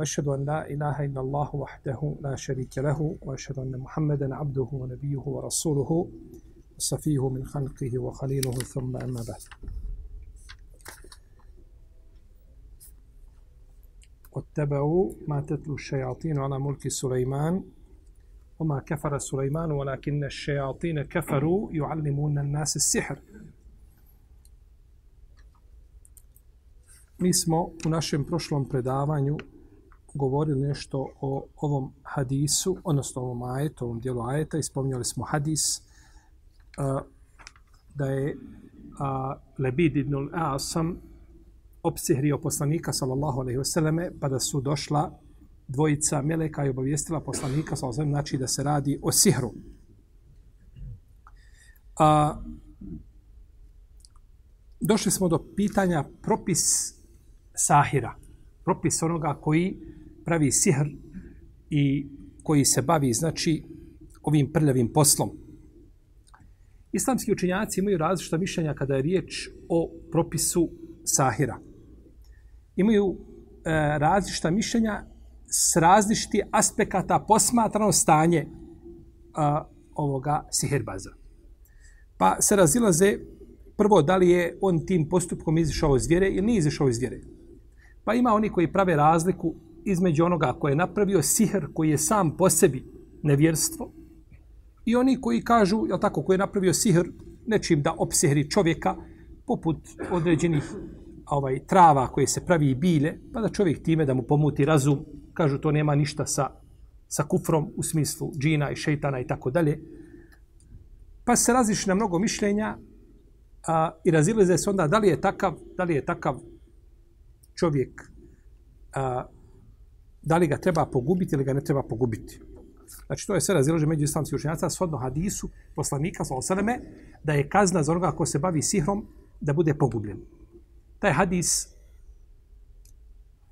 وأشهد أن لا إله إلا الله وحده لا شريك له وأشهد أن محمدا عبده ونبيه ورسوله وصفيه من خلقه وخليله ثم أما بعد. واتبعوا ما تتلو الشياطين على ملك سليمان وما كفر سليمان ولكن الشياطين كفروا يعلمون الناس السحر. Mi smo u našem prošlom predavanju govorili nešto o ovom hadisu, odnosno ovom ajetu, ovom dijelu ajeta i spominjali smo hadis a, da je a, Lebid ibn al-Asam opsihrio poslanika sallallahu alaihi selleme pa da su došla dvojica meleka i obavijestila poslanika sallallahu alaihi znači da se radi o sihru. A, došli smo do pitanja propis sahira, propis onoga koji pravi sihr i koji se bavi, znači, ovim prljavim poslom. Islamski učenjaci imaju različita mišljenja kada je riječ o propisu sahira. Imaju e, različita mišljenja s različiti aspekata posmatrano stanje a, ovoga sihirbaza. Pa se razilaze prvo da li je on tim postupkom izišao iz vjere ili nije izišao iz vjere. Pa ima oni koji prave razliku između onoga koje je napravio sihr koji je sam po sebi nevjerstvo i oni koji kažu, je tako, koji je napravio sihr nečim da opsihri čovjeka poput određenih ovaj trava koje se pravi i bile, pa da čovjek time da mu pomuti razum, kažu to nema ništa sa, sa kufrom u smislu džina i šeitana i tako dalje. Pa se različi na mnogo mišljenja a, i razilaze se onda da li je takav, da li je takav čovjek a, da li ga treba pogubiti ili ga ne treba pogubiti. Znači, to je sve razilaže među islamskih učenjaca shodno hadisu poslanika, sallallahu da je kazna za onoga ko se bavi sihrom da bude pogubljen. Taj hadis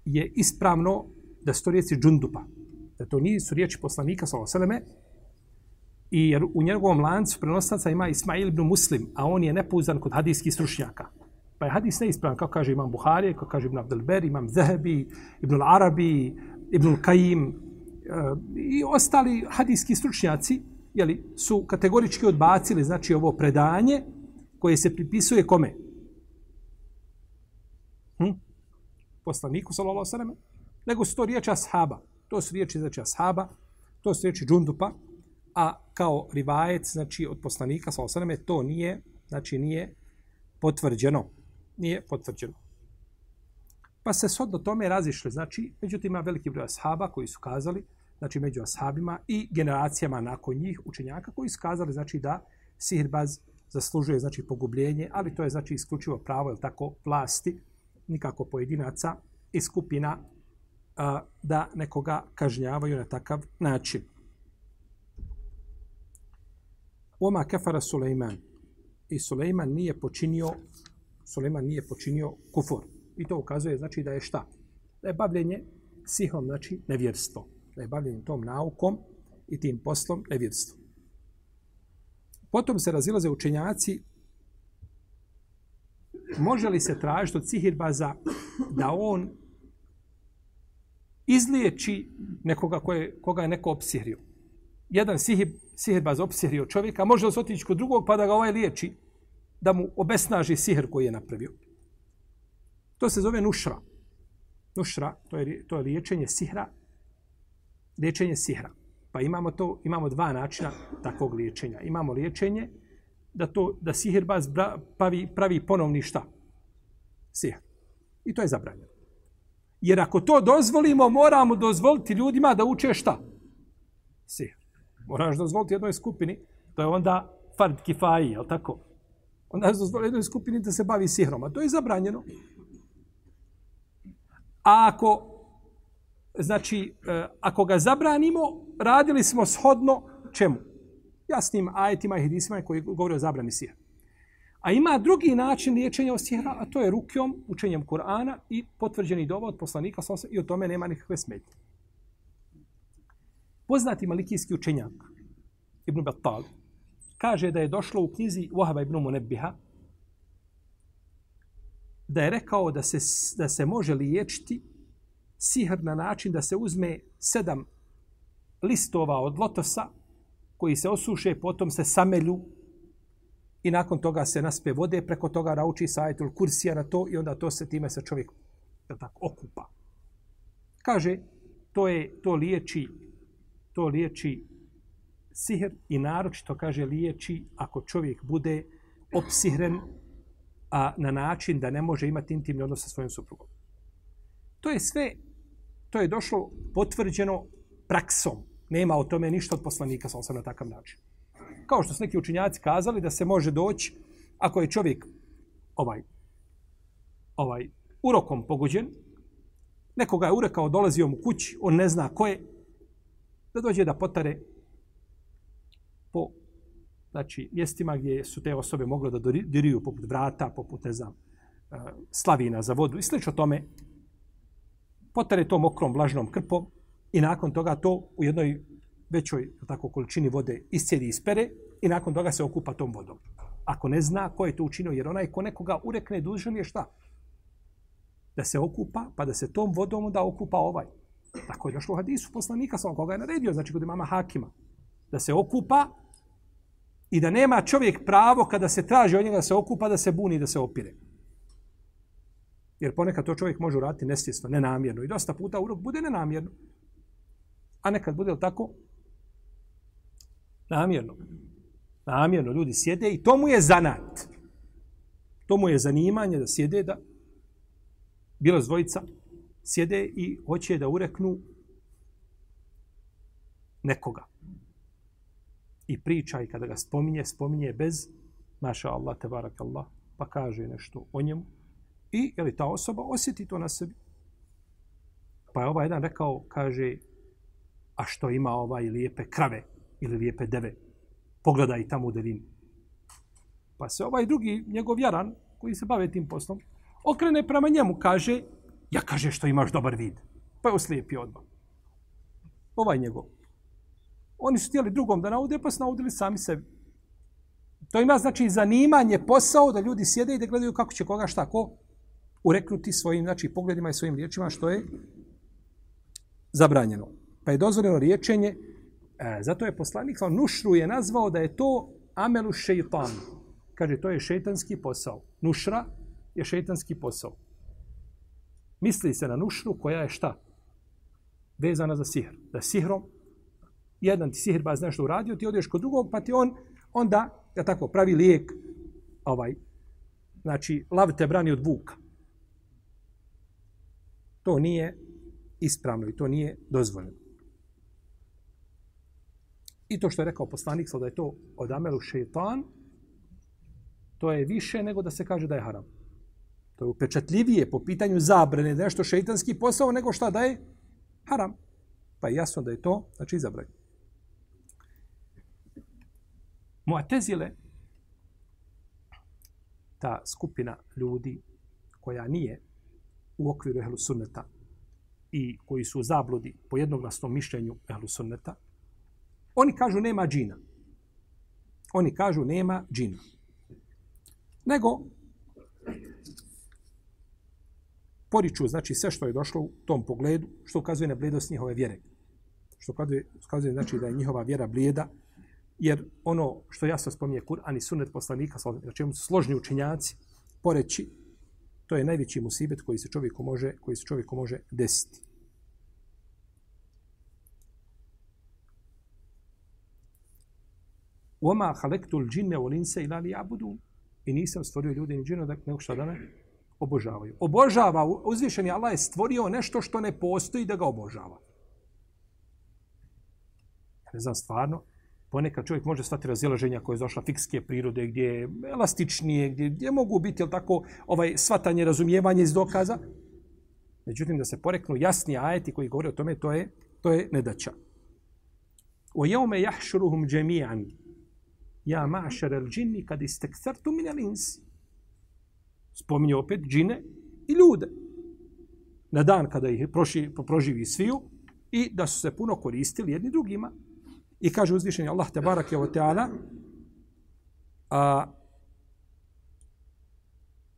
je ispravno da su to riječi džundupa. Da to nisu riječi poslanika, sallallahu i jer u njegovom lancu prenostaca ima Ismail ibn Muslim, a on je nepouzdan kod hadijskih stručnjaka. Pa je hadis neispravan, kao kaže imam Buharije, kao kaže Ibn Abdelber, imam Zahebi, Ibn Arabi, Ibn Kajim eh, i ostali hadijski stručnjaci jeli, su kategorički odbacili znači ovo predanje koje se pripisuje kome? Hm? Poslaniku, sallallahu sallam, nego su to riječi ashaba. To su riječi, znači, ashaba, to su riječi džundupa, a kao rivajec, znači, od poslanika, sallallahu sallam, to nije, znači, nije potvrđeno. Nije potvrđeno. Pa se sod do tome razišli. Znači, međutim, ima veliki broj ashaba koji su kazali, znači među ashabima i generacijama nakon njih učenjaka koji su kazali, znači da sihirbaz zaslužuje znači pogubljenje, ali to je znači isključivo pravo, ili tako, vlasti, nikako pojedinaca i skupina a, da nekoga kažnjavaju na takav način. Oma kefara Suleiman. I Suleiman nije počinio Suleiman nije počinio kufor. I to ukazuje znači da je šta? Da je bavljenje sihom, znači nevjerstvo. Da je bavljenje tom naukom i tim poslom nevjerstvo. Potom se razilaze učenjaci može li se tražiti od sihirbaza da on izliječi nekoga koje, koga je neko opsihrio. Jedan sihir, sihirbaz opsihrio čovjeka, može li se otići kod drugog pa da ga ovaj liječi? da mu obesnaži sihr koji je napravio. To se zove nušra. Nušra, to je, to je liječenje sihra. Liječenje sihra. Pa imamo to, imamo dva načina takvog liječenja. Imamo liječenje da to da sihirbaz pravi, pravi ponovni šta? Sihr. I to je zabranjeno. Jer ako to dozvolimo, moramo dozvoliti ljudima da uče šta? Sihr. Moraš dozvoliti jednoj skupini, to je onda fard kifaji, je tako? onda dozvoliti jednoj skupini da se bavi sihrom, a to je zabranjeno. A ako znači, e, ako ga zabranimo, radili smo shodno čemu? Jasnim ajetima i hadisima koji govore o zabrani sihra. A ima drugi način liječenja od sihra, a to je rukjom, učenjem Kur'ana i potvrđeni doba od poslanika i o tome nema nikakve smetnje. Poznati malikijski učenjak, Ibn Battal, kaže da je došlo u knjizi Wahaba ibn Munebbiha, da je rekao da se, da se može liječiti sihr na način da se uzme sedam listova od lotosa koji se osuše, potom se samelju i nakon toga se naspe vode, preko toga nauči sajetul kursija na to i onda to se time se čovjek tako, okupa. Kaže, to je to liječi to liječi sihr i naročito kaže liječi ako čovjek bude opsihren a na način da ne može imati intimni odnos sa svojim suprugom. To je sve, to je došlo potvrđeno praksom. Nema o tome ništa od poslanika, sam na takav način. Kao što su neki učinjaci kazali da se može doći, ako je čovjek ovaj, ovaj urokom pogođen, nekoga je urekao, dolazio mu kući, on ne zna ko je, da dođe da potare po znači, mjestima gdje su te osobe mogle da diriju poput vrata, poput, ne znam, e, slavina za vodu i slično tome, potare to mokrom, vlažnom krpom i nakon toga to u jednoj većoj tako količini vode iscijedi i ispere i nakon toga se okupa tom vodom. Ako ne zna ko je to učinio, jer onaj ko nekoga urekne dužan je šta? Da se okupa, pa da se tom vodom da okupa ovaj. Tako je došlo u hadisu poslanika, sam koga je naredio, znači kod imama Hakima. Da se okupa i da nema čovjek pravo kada se traži od njega da se okupa, da se buni, da se opire. Jer ponekad to čovjek može uraditi nesvjesno, nenamjerno. I dosta puta urok bude nenamjerno. A nekad bude li tako? Namjerno. Namjerno ljudi sjede i to mu je zanat. To mu je zanimanje da sjede da bilo zvojica sjede i hoće da ureknu nekoga. I priča i kada ga spominje, spominje bez maša Allah, tebarak Allah, pa kaže nešto o njemu. I je li ta osoba osjeti to na sebi? Pa je ovaj jedan rekao, kaže, a što ima ovaj lijepe krave ili lijepe deve? Pogledaj tamo u delini. Pa se ovaj drugi, njegov jaran, koji se bave tim poslom, okrene prema njemu, kaže, Ja kaže što imaš dobar vid. Pa je oslijepio odmah. Ovaj njegov. Oni su htjeli drugom da naude, pa su naudili sami sebi. To ima znači zanimanje, posao da ljudi sjede i da gledaju kako će koga šta ko ureknuti svojim znači, pogledima i svojim riječima što je zabranjeno. Pa je dozvoljeno riječenje, e, zato je poslanik Nušru je nazvao da je to amelu šeitan. Kaže, to je šeitanski posao. Nušra je šeitanski posao. Misli se na nušru koja je šta? Vezana za sihr. Da sihrom, jedan ti sihirbaz nešto uradio, ti odeš kod drugog, pa ti on onda, ja tako, pravi lijek, ovaj, znači, lav te brani od vuka. To nije ispravno i to nije dozvoljeno. I to što je rekao poslanik, da je to od amelu šeitan, to je više nego da se kaže da je haram. To je upečatljivije po pitanju zabrane da nešto šeitanski posao nego šta da je haram. Pa je jasno da je to, znači zabranjeno. Mu'tezile, ta skupina ljudi koja nije u okviru ehlu sunneta i koji su u zabludi po jednoglasnom mišljenju ehlu sunneta, oni kažu nema džina. Oni kažu nema džina. Nego, poriču znači sve što je došlo u tom pogledu, što ukazuje na bledost njihove vjere. Što ukazuje, ukazuje znači da je njihova vjera blijeda, jer ono što ja sam spominje Kur'an i sunnet poslanika, na čemu su složni učinjaci, poreći, to je najveći musibet koji se čovjeku može, koji se čovjeku može desiti. Oma halektul džinne u linse ilali abudu. I nisam stvorio ljude ni džina da nego šta da ne obožavaju. Obožava, uzvišeni Allah je stvorio nešto što ne postoji da ga obožava. Ja ne znam, stvarno, ponekad čovjek može stati razilaženja koje je došla fikske prirode, gdje je elastičnije, gdje, gdje mogu biti, jel tako, ovaj, svatanje, razumijevanje iz dokaza. Međutim, da se poreknu jasni ajeti koji govore o tome, to je, to je nedaća. O jeume jahšuruhum džemijan, ja mašar el džinni kad istekcertu min el insi. Spominje opet džine i ljude. Na dan kada ih proši, proživi sviju i da su se puno koristili jedni drugima. I kaže uzvišenje Allah te barak je o teala, a,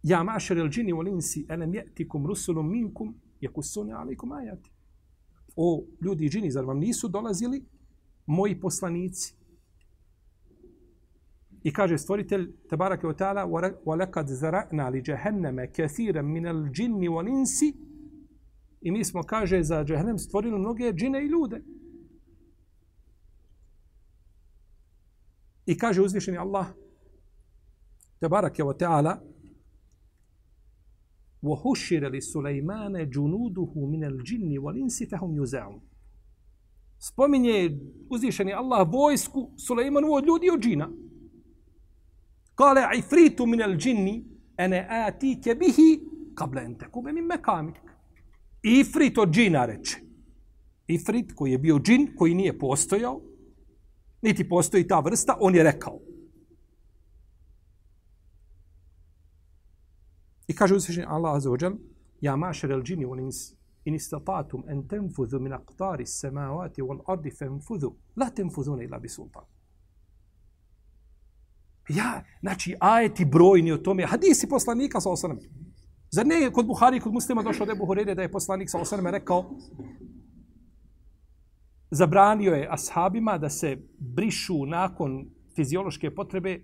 Ja mašer el džini u linsi, elem jetikum rusulum minkum, jekusune alikum ajati. O ljudi i džini, zar vam nisu dolazili moji poslanici? I kaže stvoritelj, tabarake wa ta'ala, وَلَكَدْ زَرَعْنَا لِجَهَنَّمَ كَثِيرًا مِنَ الْجِنِّ وَلِنْسِ I mi smo, kaže, za džehennem stvorili mnoge džine i ljude. I kaže uzvišeni Allah, tabarake wa ta'ala, وحشر لسليمان جنوده من الجن والإنس فهم يزعون spominje uzvišeni Allah vojsku Sulejmanu od ljudi od džina. Kale ifritu min al džinni ene atike bihi kable ente kube min mekamik. Ifrit od džina reče. Ifrit koji je bio džin, koji nije postojao, niti postoji ta vrsta, on je rekao. I kaže uzvišenje Allah Azza wa Ja mašer el džini wal ins, in istatatum en tenfudhu min aqtari samavati wal ardi fenfudhu, la tenfudhune ila bi sultan. Ja, znači, ajeti brojni o tome, hadisi poslanika sa osanem. Zar ne kod Buhari kod muslima došao da je Buhurere da je poslanik sa osanem rekao zabranio je ashabima da se brišu nakon fiziološke potrebe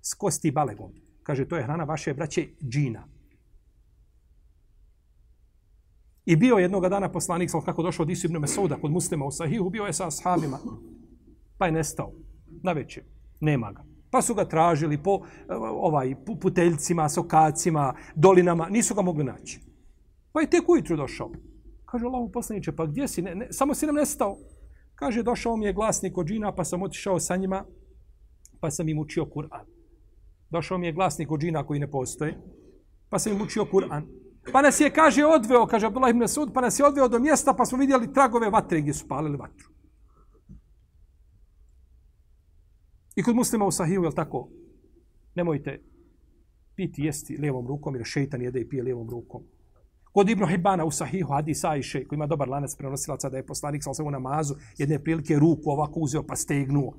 s kosti balegom. Kaže, to je hrana vaše braće džina. I bio jednog dana poslanik, sal kako došao od Isu Mesouda kod muslima u Sahihu, bio je sa ashabima. Pa je nestao. Na večer. Nema ga. Pa su ga tražili po eh, ovaj puteljcima, sokacima, dolinama. Nisu ga mogli naći. Pa je tek ujutru došao. Kaže, Allahu poslaniče, pa gdje si? Ne, ne, samo si nam nestao. Kaže, došao mi je glasnik od džina, pa sam otišao sa njima, pa sam im učio Kur'an. Došao mi je glasnik od džina koji ne postoje, pa sam im učio Kur'an. Pa nas je, kaže, odveo, kaže Abdullah ibn Sud, pa nas je odveo do mjesta, pa smo vidjeli tragove vatre gdje su palili vatru. I kod muslima u sahiju, je tako? Nemojte piti, jesti lijevom rukom, jer šeitan jede i pije lijevom rukom. Kod Ibn Hibana u sahihu, hadis Ajše, koji ima dobar lanac prenosilaca, da je poslanik sa u namazu, jedne prilike ruku ovako uzeo pa stegnuo.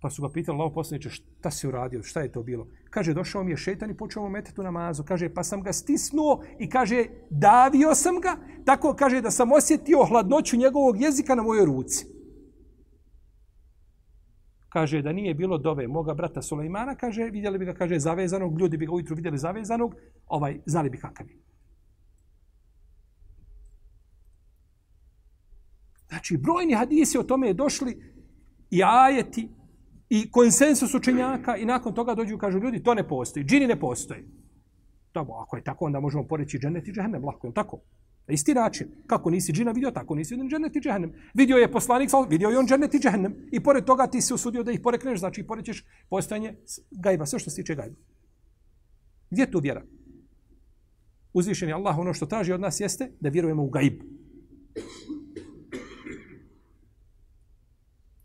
Pa su ga pitali, lao poslaniče, šta si uradio, šta je to bilo? Kaže, došao mi je šetan i počeo mu metati u namazu. Kaže, pa sam ga stisnuo i kaže, davio sam ga. Tako kaže da sam osjetio hladnoću njegovog jezika na mojoj ruci. Kaže, da nije bilo dove moga brata Sulejmana, kaže, vidjeli bi ga, kaže, zavezanog, ljudi bi ga ujutru vidjeli zavezanog, ovaj, znali bi kakav je. Znači, brojni hadisi o tome je došli i ajeti, i konsensus učenjaka i nakon toga dođu i kažu ljudi to ne postoji, džini ne postoji. Dobro, ako je tako, onda možemo poreći džennet i džehennem, lako je tako. Na isti način, kako nisi džina vidio, tako nisi vidio džennet i džehennem. Vidio je poslanik, vidio je on džennet i džehennem. I pored toga ti se usudio da ih porekneš, znači porećeš postojanje gajba, sve što se tiče gajba. Gdje tu vjera? Uzvišen je Allah, ono što traži od nas jeste da vjerujemo u gajb.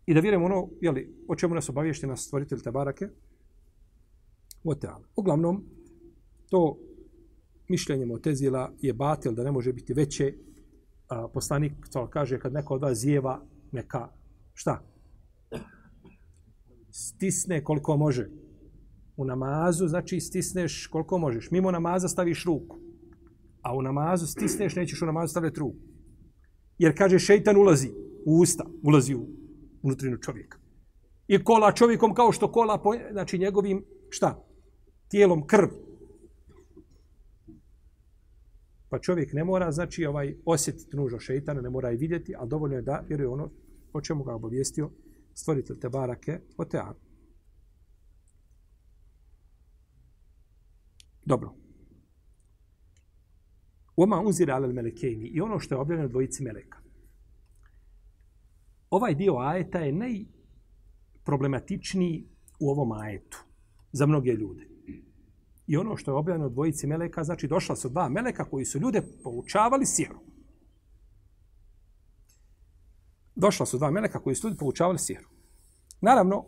I da vjerujemo ono, jeli, o čemu nas obaviješti nas stvoritelj Tabarake, o teala. Uglavnom, to mišljenje Motezila je batil da ne može biti veće. A, poslanik to kaže kad neko od vas zjeva, neka, šta? Stisne koliko može. U namazu, znači stisneš koliko možeš. Mimo namaza staviš ruku. A u namazu stisneš, nećeš u namazu staviti ruku. Jer kaže šeitan ulazi u usta, ulazi u unutrinu čovjeka. I kola čovjekom kao što kola, po, znači njegovim, šta? Tijelom krv. Pa čovjek ne mora, znači, ovaj osjetiti nužo šeitana, ne mora i vidjeti, ali dovoljno je da vjeruje ono o čemu ga obavijestio stvoritelj te barake o teanu. Dobro. Oma uzira alel melekejni. I ono što je objavljeno dvojici meleka ovaj dio ajeta je najproblematičniji u ovom ajetu za mnoge ljude. I ono što je objavljeno od dvojici meleka, znači došla su dva meleka koji su ljude poučavali sihru. Došla su dva meleka koji su ljudi poučavali sihru. Naravno,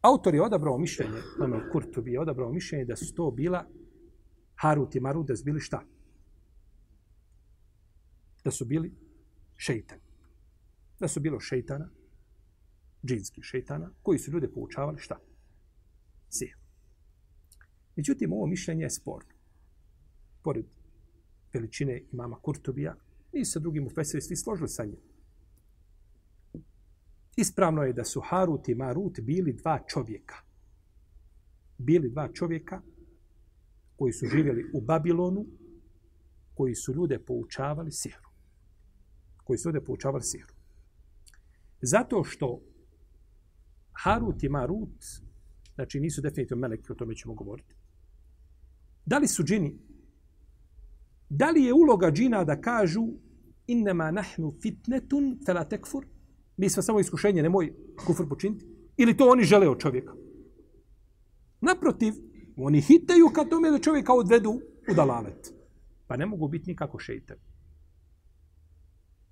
autor je odabrao mišljenje, ono Kurtubi je odabrao mišljenje da su to bila Harut i Marut, da su bili šta? Da su bili šeitan. Da su bilo šeitana, džinski šeitana, koji su ljude poučavali šta? Sihru. Međutim, ovo mišljenje je sporno. Pored veličine imama Kurtubija, i sa drugim ufesiri svi složili sa njim. Ispravno je da su Harut i Marut bili dva čovjeka. Bili dva čovjeka koji su živjeli u Babilonu, koji su ljude poučavali sihru. Koji su ljude poučavali sihru. Zato što Harut i Marut, znači nisu definitivno meleki, o tome ćemo govoriti. Da li su džini? Da li je uloga džina da kažu innema nahnu fitnetun fela tekfur? Mi smo samo iskušenje, nemoj kufr počiniti. Ili to oni žele od čovjeka? Naprotiv, oni hitaju kad tome da čovjeka odvedu u dalalet. Pa ne mogu biti nikako šeitan.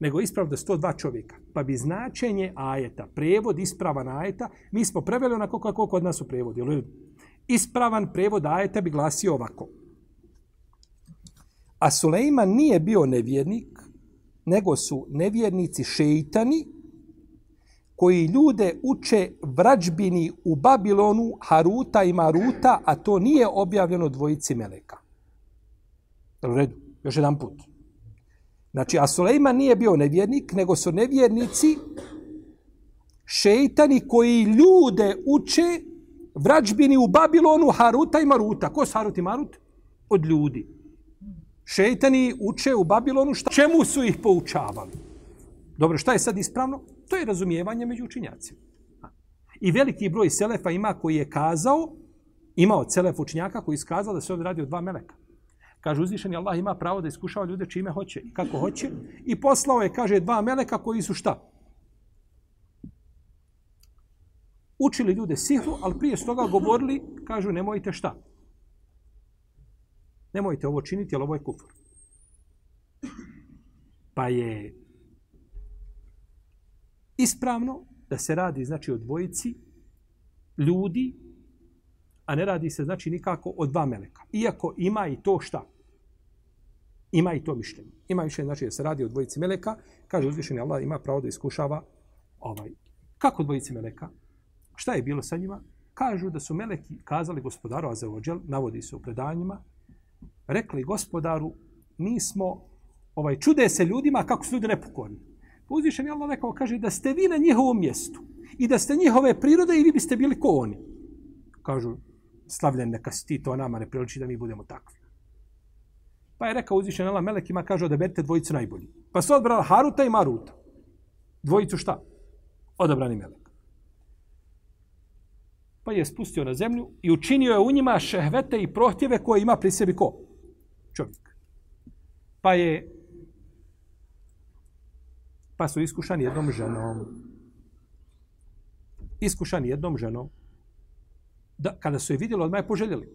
Nego isprav da sto dva čovjeka. Pa bi značenje ajeta, prevod ispravan ajeta, mi smo preveli onako kako kod nas u prevodi. Ispravan prevod ajeta bi glasio ovako. A Sulejman nije bio nevjernik, nego su nevjernici šeitani koji ljude uče vrađbini u Babilonu Haruta i Maruta, a to nije objavljeno dvojici Meleka. U redu, još jedan put. Znači, a Sulejman nije bio nevjernik, nego su nevjernici šeitani koji ljude uče vrađbini u Babilonu Haruta i Maruta. Ko su Harut i Marut? Od ljudi. Šeitani uče u Babilonu šta? Čemu su ih poučavali? Dobro, šta je sad ispravno? To je razumijevanje među učinjacima. I veliki broj selefa ima koji je kazao, imao Selef učinjaka koji je kazao da se ovdje radi o dva meleka. Kaže, uzvišeni Allah ima pravo da iskušava ljude čime hoće i kako hoće. I poslao je, kaže, dva meleka koji su šta? Učili ljude sihru, ali prije toga govorili, kažu, nemojte šta? Nemojte ovo činiti, jer ovo je kufr. Pa je ispravno da se radi znači o dvojici ljudi, a ne radi se znači nikako o dva meleka. Iako ima i to šta? Ima i to mišljenje. Ima mišljenje znači da se radi o dvojici meleka, kaže uzvišeni Allah ima pravo da iskušava ovaj. Kako dvojici meleka? Šta je bilo sa njima? Kažu da su meleki kazali gospodaru Azeođel, navodi se u predanjima, rekli gospodaru, mi smo ovaj, čude se ljudima kako su ljudi nepokorni. Pa uzvišen je Allah rekao, kaže da ste vi na njihovom mjestu i da ste njihove prirode i vi biste bili ko oni. Kažu, slavljen neka si ti to nama ne priliči da mi budemo takvi. Pa je rekao uzvišen Allah Melekima, kaže, odaberite dvojicu najbolji. Pa su odbrali Haruta i Maruta. Dvojicu šta? Odabrani Melek. Pa je spustio na zemlju i učinio je u njima šehvete i prohtjeve koje ima pri sebi ko? Čovjek. Pa je pa su iskušani jednom ženom. Iskušani jednom ženom. Da, kada su je vidjeli, odmah je poželjeli.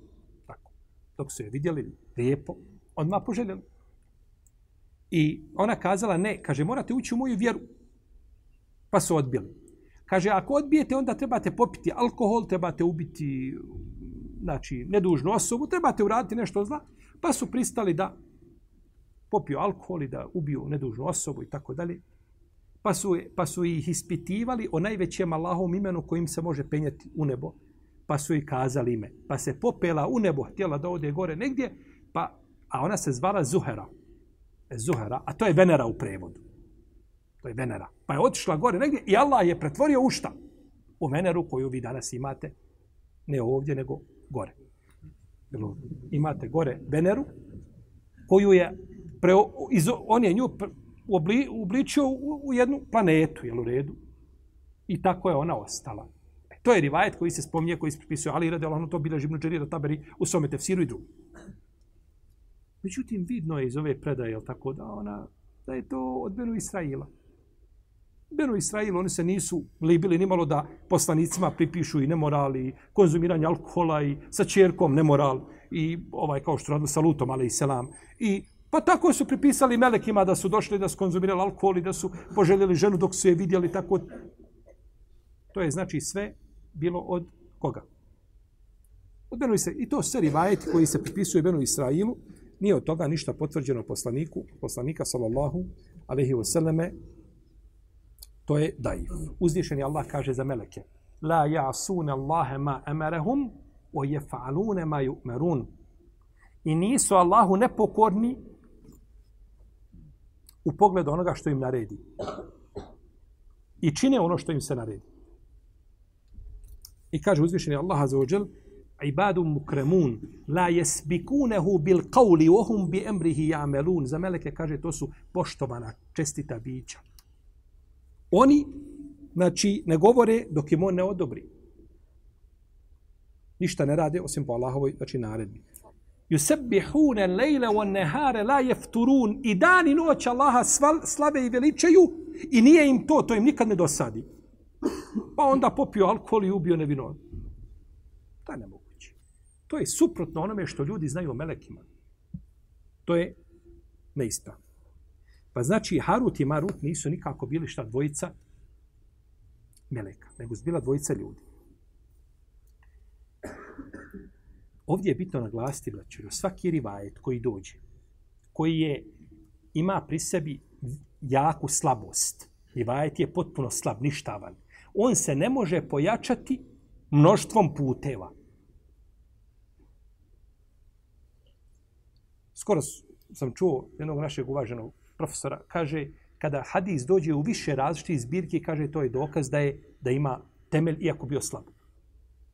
Tako. Dok su je vidjeli lijepo, odmah poželjeli. I ona kazala, ne, kaže, morate ući u moju vjeru. Pa su odbili. Kaže, ako odbijete, onda trebate popiti alkohol, trebate ubiti znači, nedužnu osobu, trebate uraditi nešto zla. Pa su pristali da popiju alkohol i da ubiju nedužnu osobu i tako dalje pa su, pa su ih ispitivali o najvećem Allahom imenu kojim se može penjati u nebo. Pa su ih kazali ime. Pa se popela u nebo, htjela da ode gore negdje, pa, a ona se zvala Zuhera. E, Zuhera, a to je Venera u prevodu. To je Venera. Pa je otišla gore negdje i Allah je pretvorio u šta? U Veneru koju vi danas imate, ne ovdje, nego gore. Imate gore Veneru, koju je, pre, iz, on je nju obli, ubličio u, u jednu planetu, jel u redu? I tako je ona ostala. E, to je rivajet koji se spominje, koji se pripisuje Ali Rade, ono to bila živno džerira taberi u svome tefsiru i drugu. Međutim, vidno je iz ove predaje, jel tako, da ona, da je to od Benu Israila. Benu Israil, oni se nisu libili nimalo da poslanicima pripišu i nemoral i konzumiranje alkohola i sa čerkom nemoral i ovaj kao što radili sa Lutom, ali i selam. I pa tako su pripisali melekima da su došli da su konzumirali alkohol i da su poželjeli ženu dok su je vidjeli tako. To je znači sve bilo od koga? Od Benu Israilu. I to sve rivajeti koji se pripisuje Benu Israilu, nije od toga ništa potvrđeno poslaniku, poslanika sallallahu alaihi wasallame, to je daif. Uzvišeni Allah kaže za meleke, la ja'sune Allahe ma emerehum, o jefa'alune ma ju'merun. I nisu Allahu nepokorni u pogledu onoga što im naredi. I čine ono što im se naredi. I kaže uzvišeni Allah azza wa ibadu mukremun, la jesbikunehu bil qawli, ohum bi emrihi ja'melun. Za meleke kaže, to su poštovana, čestita bića. Oni, znači, ne govore dok im on ne odobri. Ništa ne rade osim po Allahovoj, znači, naredbi. Yusabbihuna al-layla wan-nahara la yafturun. I dan i noć Allaha sval, slave i veličaju i nije im to, to im nikad ne dosadi. Pa onda popio alkohol i ubio nevino. To je nemoguće. To je suprotno onome što ljudi znaju o melekima. To je neispravno. Pa znači Harut i Marut nisu nikako bili šta dvojica meleka, nego su bila dvojica ljudi. Ovdje je bitno naglasiti, braću, svaki rivajet koji dođe, koji je, ima pri sebi jaku slabost, rivajet je potpuno slab, ništavan, on se ne može pojačati mnoštvom puteva. Skoro sam čuo jednog našeg uvaženog profesora, kaže, kada hadis dođe u više različitih zbirki, kaže, to je dokaz da je da ima temelj, iako bio slab.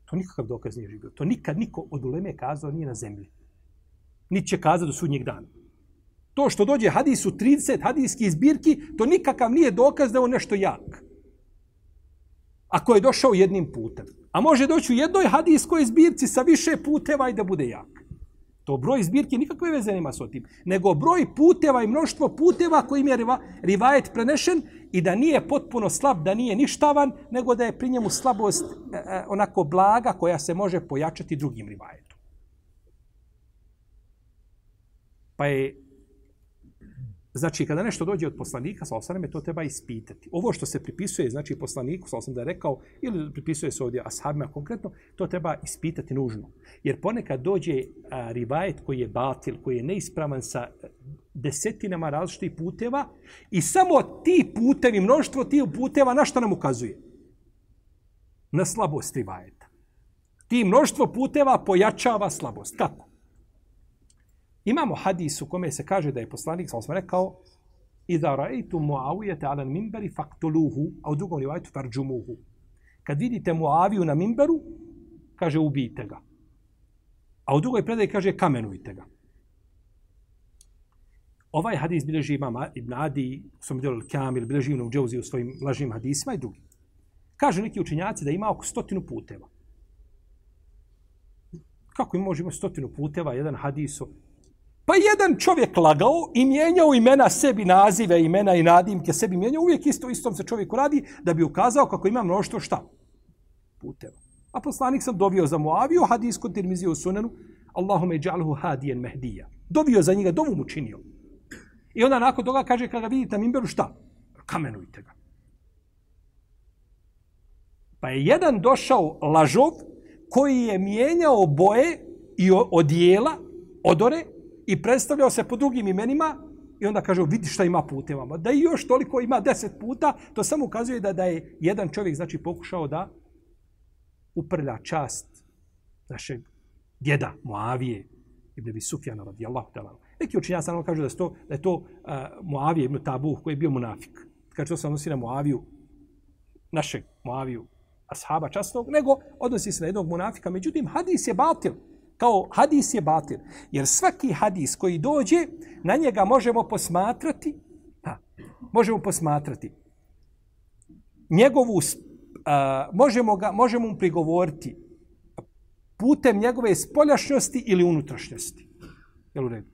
To nikakav dokaz nije živio. To nikad niko od uleme kazao nije na zemlji. Niti će kazati do sudnjeg dana. To što dođe hadis u 30 hadijskih zbirki, to nikakav nije dokaz da je on nešto jak. Ako je došao jednim putem. A može doći u jednoj hadijskoj zbirci sa više puteva i da bude jak. To broj zbirke nikakve veze nema s tim. Nego broj puteva i mnoštvo puteva kojim je rivajet prenešen i da nije potpuno slab, da nije ništavan, nego da je pri njemu slabost e, e, onako blaga koja se može pojačati drugim rivajetom. Pa je Znači, kada nešto dođe od poslanika, sa osaname, to treba ispitati. Ovo što se pripisuje, znači, poslaniku, sa osam da je rekao, ili pripisuje se ovdje ashabima konkretno, to treba ispitati nužno. Jer ponekad dođe a, rivajet koji je batil, koji je neispravan sa e, desetinama različitih puteva i samo ti putevi, mnoštvo tih puteva, na što nam ukazuje? Na slabost rivajeta. Ti mnoštvo puteva pojačava slabost. Kako? Imamo hadis u kome se kaže da je poslanik sa osma rekao Iza ra'aytu Muawiyata 'ala al-minbari faqtuluhu, a u drugom rivajetu farjumuhu. Kad vidite Muaviju na minberu, kaže ubijte ga. A u drugoj predaji kaže kamenujte ga. Ovaj hadis bilježi imam Ibn Adi, sam vidio Kamil, bilježi Ibn Uđeuzi u svojim lažnim hadisima i drugi. Kaže neki učenjaci da ima oko stotinu puteva. Kako im možemo stotinu puteva, jedan hadis Pa jedan čovjek lagao i mijenjao imena sebi, nazive, imena i nadimke sebi mijenjao, uvijek isto istom se čovjeku radi da bi ukazao kako ima mnoštvo šta? Puteva. A poslanik sam dovio za Muaviju, hadis kod Tirmizije u sunenu, Allahume džalhu hadijen mehdija. Dovio za njega, dovu mu činio. I onda nakon toga kaže, kada vidite na mimberu, šta? Kamenujte ga. Pa je jedan došao lažov koji je mijenjao boje i odijela, odore, i predstavljao se po drugim imenima i onda kaže vidi šta ima putevama. Da i još toliko ima deset puta, to samo ukazuje da da je jedan čovjek znači pokušao da uprlja čast našeg djeda Muavije ibn Abi Sufjana radijallahu ta'ala. Neki učinjaci samo kažu da je to, da je to uh, Muavije ibn Tabuh koji je bio munafik. Kaže to se odnosi na Muaviju, našeg Muaviju, ashaba častnog, nego odnosi se na jednog munafika. Međutim, hadis je batil kao hadis je batil. Jer svaki hadis koji dođe, na njega možemo posmatrati, ha, možemo posmatrati njegovu, a, možemo, ga, možemo mu prigovoriti putem njegove spoljašnjosti ili unutrašnjosti. Jel u redu?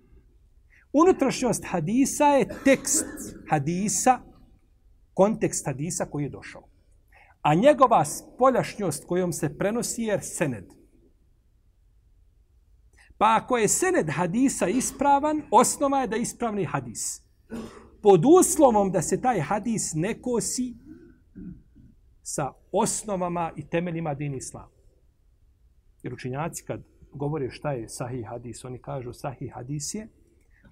Unutrašnjost hadisa je tekst hadisa kontekst hadisa koji je došao. A njegova spoljašnjost kojom se prenosi je sened. Pa ako je sened hadisa ispravan, osnova je da je ispravni hadis. Pod uslovom da se taj hadis ne kosi sa osnovama i temeljima din islama. Jer učinjaci kad govore šta je sahih hadis, oni kažu sahih hadis je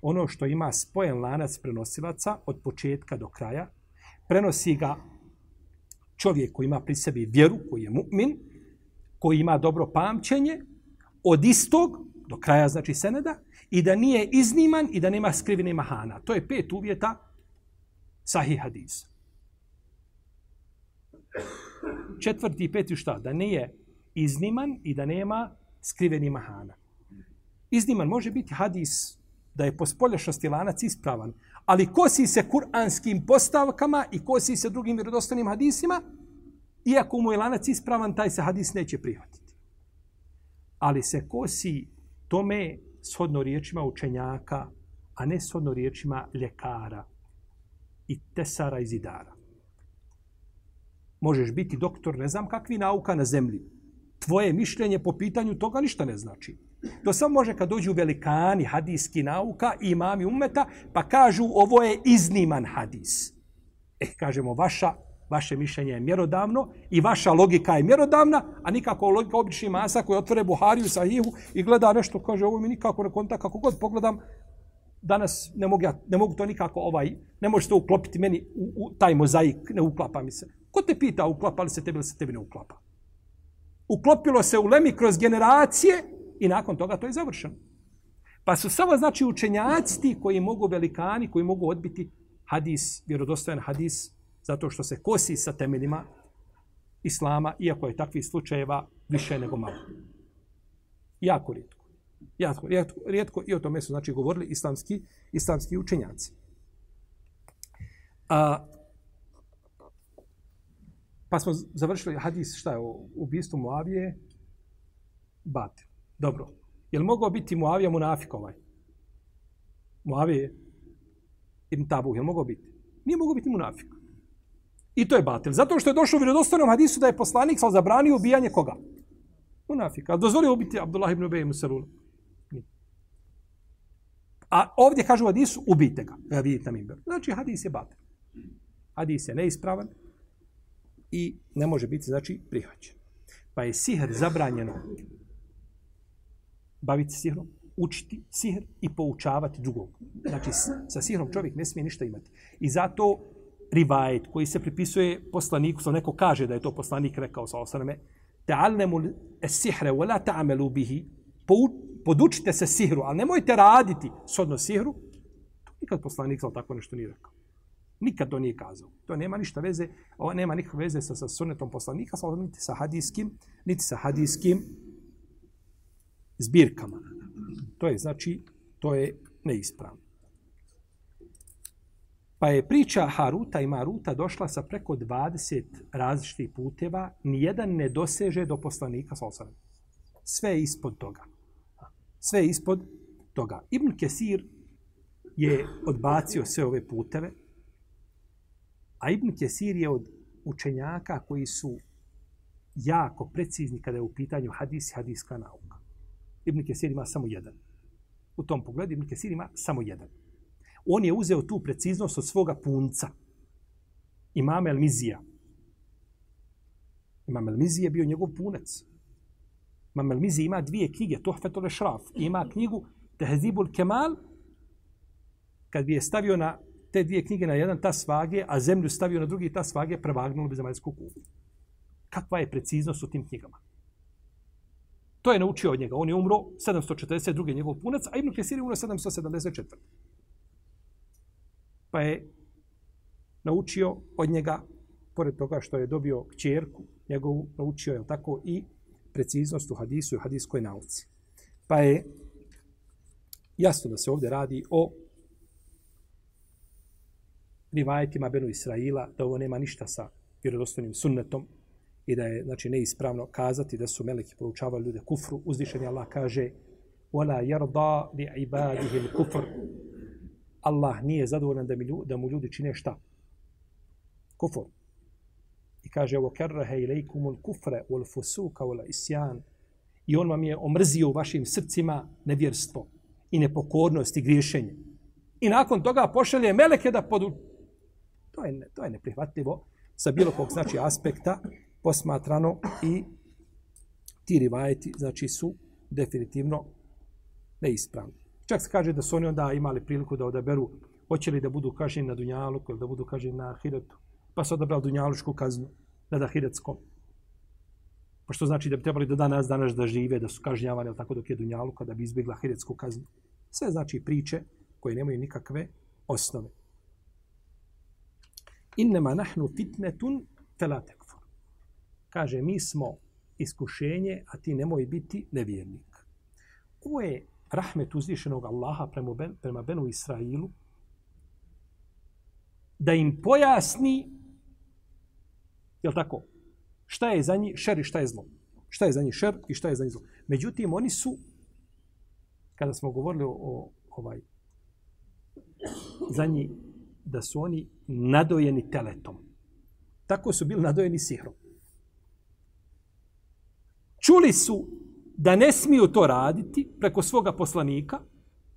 ono što ima spojen lanac prenosilaca od početka do kraja, prenosi ga čovjek koji ima pri sebi vjeru, koji je mu'min, koji ima dobro pamćenje, od istog do kraja, znači seneda, i da nije izniman i da nema skrivene mahana. To je pet uvjeta sahih hadisa. Četvrti i peti šta? Da nije izniman i da nema skriveni mahana. Izniman može biti hadis da je po spolješnosti lanac ispravan, ali kosi se kuranskim postavkama i kosi se drugim vjerodostanim hadisima, iako mu je lanac ispravan, taj se hadis neće prihvatiti. Ali se kosi tome shodno riječima učenjaka, a ne shodno riječima ljekara i tesara i zidara. Možeš biti doktor, ne znam kakvi nauka na zemlji. Tvoje mišljenje po pitanju toga ništa ne znači. To samo može kad dođu velikani hadijski nauka i imami umeta, pa kažu ovo je izniman hadis. Eh, kažemo, vaša, vaše mišljenje je mjerodavno i vaša logika je mjerodavna, a nikako logika obični masa koji otvore Buhariju sa Ihu i gleda nešto, kaže, ovo mi nikako ne konta, kako god pogledam, danas ne mogu, ja, ne mogu to nikako, ovaj, ne možete uklopiti meni u, u taj mozaik, ne uklapa mi se. Ko te pita, uklapa li se tebi ili se tebi ne uklapa? Uklopilo se u Lemi kroz generacije, I nakon toga to je završeno. Pa su samo znači učenjaci ti koji mogu velikani, koji mogu odbiti hadis, vjerodostojan hadis, zato što se kosi sa temeljima islama, iako je takvih slučajeva više nego malo. Jako rijetko. Jako rijetko, rijetko i o tome su znači govorili islamski, islamski učenjaci. A, pa smo završili hadis, šta je, u ubistvu Moavije, Batil. Dobro. Je li mogao biti Muavija munafik ovaj? Muavije ibn Tabu, je li mogao biti? Nije mogao biti munafik. I to je batil. Zato što je došlo u vjerodostojnom hadisu da je poslanik sal zabranio ubijanje koga? Munafika. Dozvolio ubiti Abdullah ibn Ubej Musalul. A ovdje kažu u hadisu, ubijte ga. Ja vidite na mimberu. Znači, hadis je batil. Hadis je neispravan i ne može biti, znači, prihvaćen. Pa je sihr zabranjeno baviti se sihrom, učiti sihr i poučavati drugog. Znači, sa sihrom čovjek ne smije ništa imati. I zato rivajet koji se pripisuje poslaniku, sa neko kaže da je to poslanik rekao sa osaname, ta'alnemu sihre, wala ta'amelu bihi, podučite se sihru, ali nemojte raditi sodno sihru, to nikad poslanik sa tako nešto nije rekao. Nikad to nije kazao. To nema ništa veze, ovo nema nikakve veze sa, sa sunetom poslanika, sa, niti sa hadijskim, niti sa hadijskim zbirkama. To je, znači, to je neispravno. Pa je priča Haruta i Maruta došla sa preko 20 različitih puteva, nijedan ne doseže do poslanika Salsana. Sve je ispod toga. Sve je ispod toga. Ibn Kesir je odbacio sve ove puteve, a Ibn Kesir je od učenjaka koji su jako precizni kada je u pitanju hadis i hadiska nauka. Ibn Kesir ima samo jedan. U tom pogledu Ibn Kesir ima samo jedan. On je uzeo tu preciznost od svoga punca. Imam Elmizija. Imam El Mizija je bio njegov punac. Imam El Mizija ima dvije knjige, Tohfetole Šraf. Ima knjigu Tehzibul Kemal, kad bi je stavio na te dvije knjige na jedan tas vage, a zemlju stavio na drugi tas vage, prevagnulo bi zemaljsku kugu. Kakva je preciznost u tim knjigama? To je naučio od njega. On je umro 742. njegov punac, a Ibn Kesir je umro 774. Pa je naučio od njega, pored toga što je dobio kćerku, njegovu naučio je tako i preciznost u hadisu i hadiskoj nauci. Pa je jasno da se ovdje radi o rivajetima Benu Israila, da ovo nema ništa sa vjerodostojnim sunnetom, i da je znači neispravno kazati da su meleki poučavali ljude kufru. Uzvišeni Allah kaže wala yarda li ibadihi al-kufr. Allah nije zadovoljan da, mi, da mu ljudi čine šta? kufur. I kaže, ovo kerrahe ilaikumul kufre, ul fusuka, ul isjan. I on vam je omrzio u vašim srcima nevjerstvo i nepokornost i griješenje. I nakon toga pošalje meleke da podu... To je, to je neprihvatljivo sa bilo kog znači aspekta posmatrano i ti rivajeti znači su definitivno neispravni. Čak se kaže da su oni onda imali priliku da odaberu hoće li da budu kažnjeni na Dunjalu ili da budu kažnjeni na Ahiretu. Pa su odabrali Dunjalučku kaznu nad Ahiretskom. Pa što znači da bi trebali do danas danas da žive, da su kažnjavani, tako dok je Dunjalu kada bi izbjegla Ahiretsku kaznu. Sve znači priče koje nemaju nikakve osnove. Innema nahnu fitnetun telatekfor. Kaže, mi smo iskušenje, a ti nemoj biti nevjernik. Ovo je rahmet uzvišenog Allaha prema, ben, prema Benu Israilu, da im pojasni, jel tako, šta je za njih šer i šta je zlo. Šta je za njih šer i šta je za njih zlo. Međutim, oni su, kada smo govorili o, o ovaj, za njih, da su oni nadojeni teletom. Tako su bili nadojeni sihrom. Čuli su da ne smiju to raditi preko svoga poslanika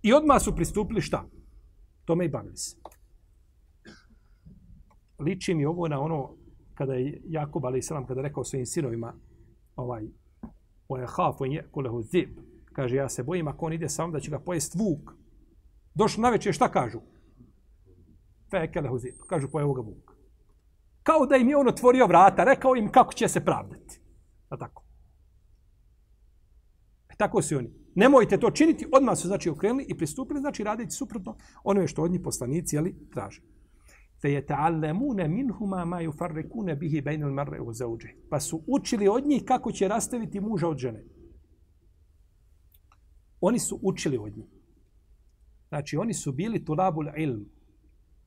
i odmah su pristupili šta? Tome i bavili se. Liči mi ovo na ono kada je Jakub ali kada rekao svojim sinovima ovaj o je haf on je kulehu zib kaže ja se bojim ako on ide sam da će ga pojest vuk došlo na večer šta kažu? Fekelehu zib kažu pojeo ga vuk kao da im je on otvorio vrata rekao im kako će se pravdati. A tako tako su oni nemojte to činiti odmah su znači okrenuli i pristupili znači raditi suprotno ono što od njih poslanici ali traže fe je ta'allamuna minhuma ma yufarrikuna bihi al-mar'i wa zauđe. Pa su učili od njih kako će rastaviti muža od žene. Oni su učili od njih. Znači, oni su bili tulabul ilm.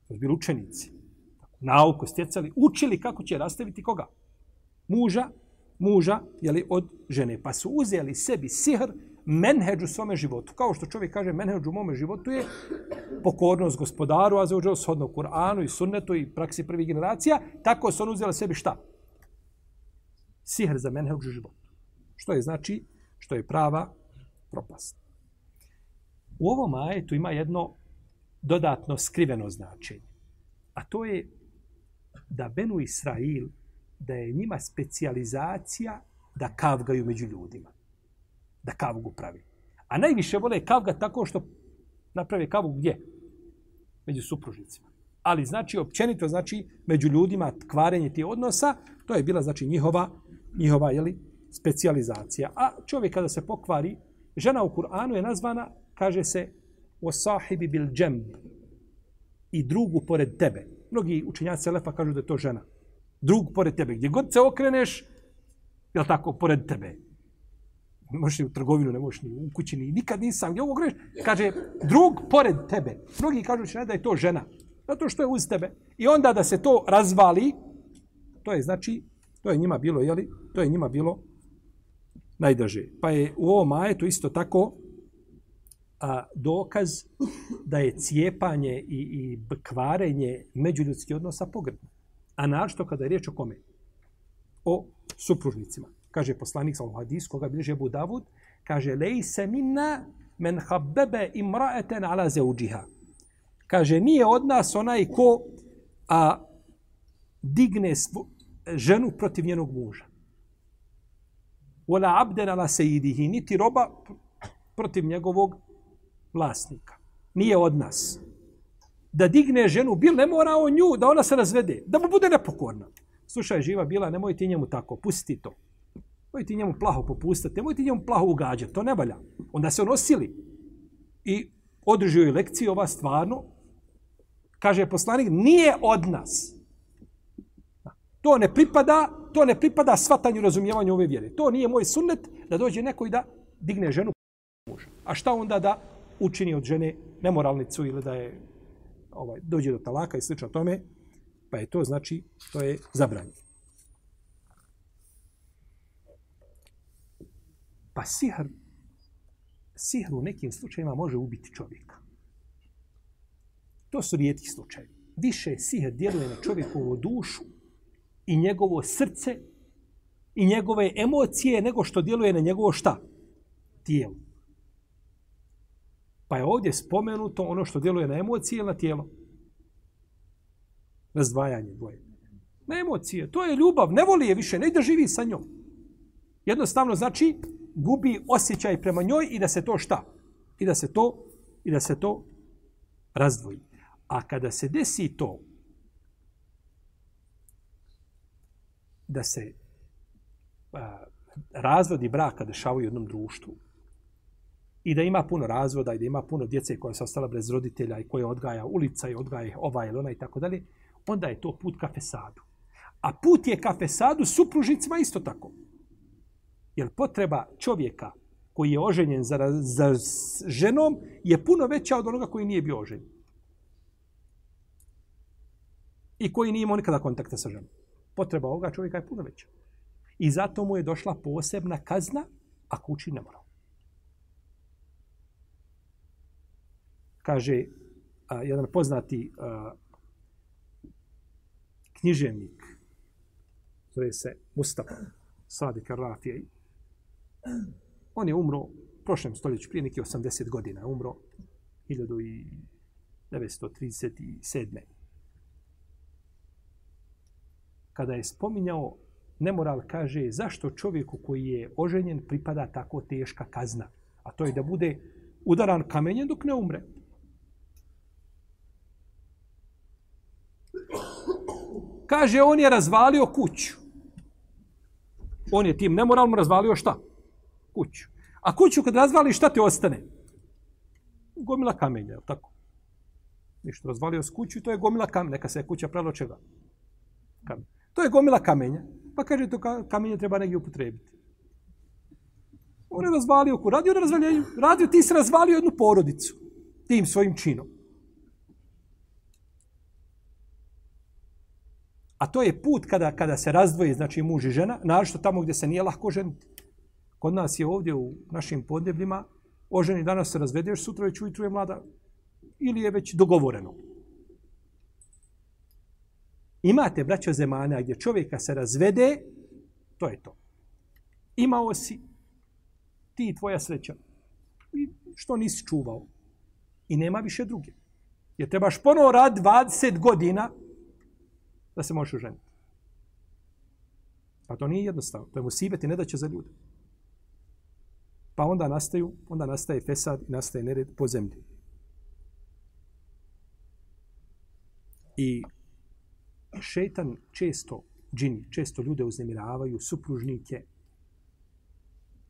To su bili učenici. Nauku stjecali. Učili kako će rastaviti koga? Muža, muža, jeli, od žene. Pa su uzeli sebi sihr, menheđ u svome životu. Kao što čovjek kaže, menheđ u mome životu je pokornost gospodaru, a za uđeo shodno Kur'anu i sunnetu i praksi prvih generacija, tako su on uzeli sebi šta? Sihr za menheđ u životu. Što je znači? Što je prava propast. U ovom ajetu ima jedno dodatno skriveno značenje. A to je da Benu Israil, da je njima specijalizacija da kavgaju među ljudima da kavgu pravi. A najviše vole kavga tako što naprave kavgu gdje? Među supružnicima. Ali znači općenito znači među ljudima kvarenje tih odnosa, to je bila znači njihova njihova je li specijalizacija. A čovjek kada se pokvari, žena u Kur'anu je nazvana, kaže se o sahibi bil džemb i drugu pored tebe. Mnogi učenjaci Selefa kažu da je to žena. Drug pored tebe. Gdje god se okreneš, je tako, pored tebe ne možeš u trgovinu, ne možeš ni u kući, ni nikad nisam, gdje ovo greš, kaže, drug pored tebe. Mnogi kažu će da je to žena, zato što je uz tebe. I onda da se to razvali, to je znači, to je njima bilo, jeli, to je njima bilo najdrže. Pa je u ovom majetu isto tako a, dokaz da je cijepanje i, i kvarenje međuljudskih odnosa pogrdno. A naročito kada je riječ o kome? O supružnicima kaže poslanik sallallahu hadis koga bilježe Abu Davud kaže lejse minna men habbebe imra'eten ala zeuđiha. kaže nije od nas onaj ko a digne svo, ženu protiv njenog muža wala abden ala sejidihi niti roba protiv njegovog vlasnika nije od nas da digne ženu bil ne mora on nju da ona se razvede da mu bude nepokorna slušaj živa bila nemoj ti njemu tako pusti to Nemoj ti njemu plaho popustati, nemoj ti njemu plaho ugađati, to ne valja. Onda se onosili i održio je lekciju ova stvarno. Kaže poslanik, nije od nas. To ne pripada, to ne pripada svatanju razumijevanju ove vjere. To nije moj sunnet da dođe neko i da digne ženu muža. A šta onda da učini od žene nemoralnicu ili da je ovaj dođe do talaka i slično tome, pa je to znači, to je zabranjeno. Pa sihr, sihr u nekim slučajima može ubiti čovjeka. To su rijetki slučajevi. više sihr djeluje na čovjekovu dušu i njegovo srce i njegove emocije nego što djeluje na njegovo šta? Tijelo. Pa je ovdje spomenuto ono što djeluje na emocije ili na tijelo? Razdvajanje dvoje. Na emocije. To je ljubav. Ne voli je više. Ne ide živi sa njom. Jednostavno znači gubi osjećaj prema njoj i da se to šta? I da se to i da se to razdvoji. A kada se desi to da se a, razvodi braka dešavaju u jednom društvu i da ima puno razvoda i da ima puno djece koja se ostala bez roditelja i koje odgaja ulica i odgaja ova ili ona i tako dalje, onda je to put ka fesadu. A put je ka fesadu supružnicima isto tako. Jer potreba čovjeka koji je oženjen za, za ženom je puno veća od onoga koji nije bio oženjen. I koji nije imao nikada kontakta sa ženom. Potreba ovoga čovjeka je puno veća. I zato mu je došla posebna kazna, ako uči ne Kaže a, jedan poznati a, književnik, zove se Mustafa Sadik Rafijaj, On je umro u prošlem stoljeću, prije neki 80 godina. Umro 1937. Kada je spominjao nemoral, kaže zašto čovjeku koji je oženjen pripada tako teška kazna. A to je da bude udaran kamenjem dok ne umre. Kaže, on je razvalio kuću. On je tim nemoralom razvalio šta? kuću. A kuću kad razvali, šta ti ostane? Gomila kamenja, je tako? Ništa, razvalio s kuću, to je gomila kamenja. Neka se je kuća prelo čega? Kamenja. To je gomila kamenja. Pa kaže, to kamenje treba negdje upotrebiti. On je razvalio ku, radio na razvaljenju. Radio, ti si razvalio jednu porodicu. Tim svojim činom. A to je put kada kada se razdvoji, znači muž i žena, naravno tamo gdje se nije lahko ženiti. Kod nas je ovdje u našim podnebljima, oženi danas se razvedeš, sutra već ujutru je mlada, ili je već dogovoreno. Imate, braćo zemana, gdje čovjeka se razvede, to je to. Imao si ti i tvoja sreća. I što nisi čuvao. I nema više druge. Jer trebaš ponovo rad 20 godina da se možeš oženiti. Pa to nije jednostavno. To je musibet i ne da će za ljude. Pa onda nastaju, onda nastaje fesad i nastaje nered po zemlji. I šetan često, džini, često ljude uznemiravaju, supružnike,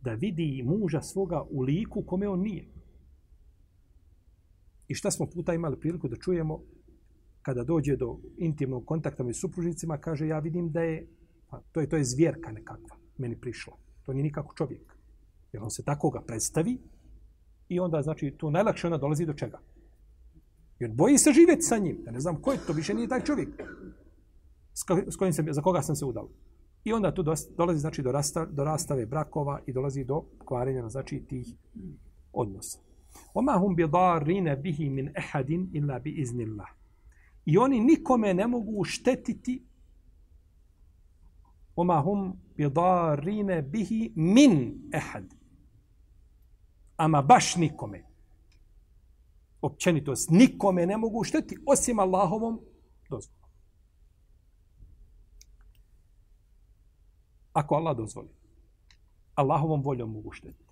da vidi muža svoga u liku kome on nije. I šta smo puta imali priliku da čujemo kada dođe do intimnog kontakta među supružnicima, kaže ja vidim da je, pa, to je to je zvjerka nekakva meni prišla. To nije nikako čovjek. Jer on se tako ga predstavi i onda, znači, to najlakše ona dolazi do čega? Jer boji se živjeti sa njim. Ja ne znam ko je to, više nije taj čovjek s kojim sam, za koga sam se udao. I onda tu dolazi, znači, do, rasta, do rastave brakova i dolazi do kvarenja, znači, tih odnosa. Oma hum bi darine bihi min ehadin illa bi iznillah. I oni nikome ne mogu štetiti Oma hum bidarine bihi min ehad ama baš nikome. Općenitost, nikome ne mogu šteti osim Allahovom dozvolom. Ako Allah dozvoli, Allahovom voljom mogu štetiti.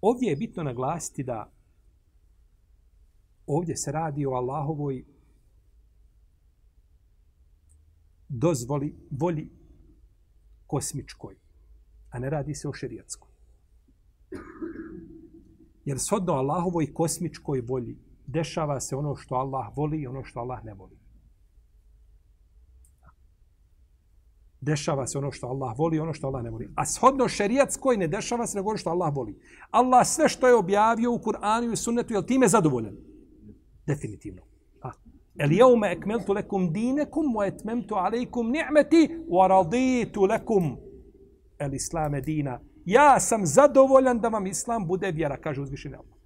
Ovdje je bitno naglasiti da ovdje se radi o Allahovoj dozvoli, volji kosmičkoj a ne radi se o šerijatskoj. Jer shodno Allahovoj kosmičkoj volji dešava se ono što Allah voli i ono što Allah ne voli. Dešava se ono što Allah voli i ono što Allah ne voli. A shodno šerijatskoj ne dešava se nego ono što Allah voli. Allah sve što je objavio u Kur'anu i sunnetu, je li time zadovoljan? Definitivno. A. El jevme ekmeltu lekum dinekum, wa etmemtu alejkum ni'meti, wa raditu lekum el islame dina. Ja sam zadovoljan da vam islam bude vjera, kaže uzvišeni Allah.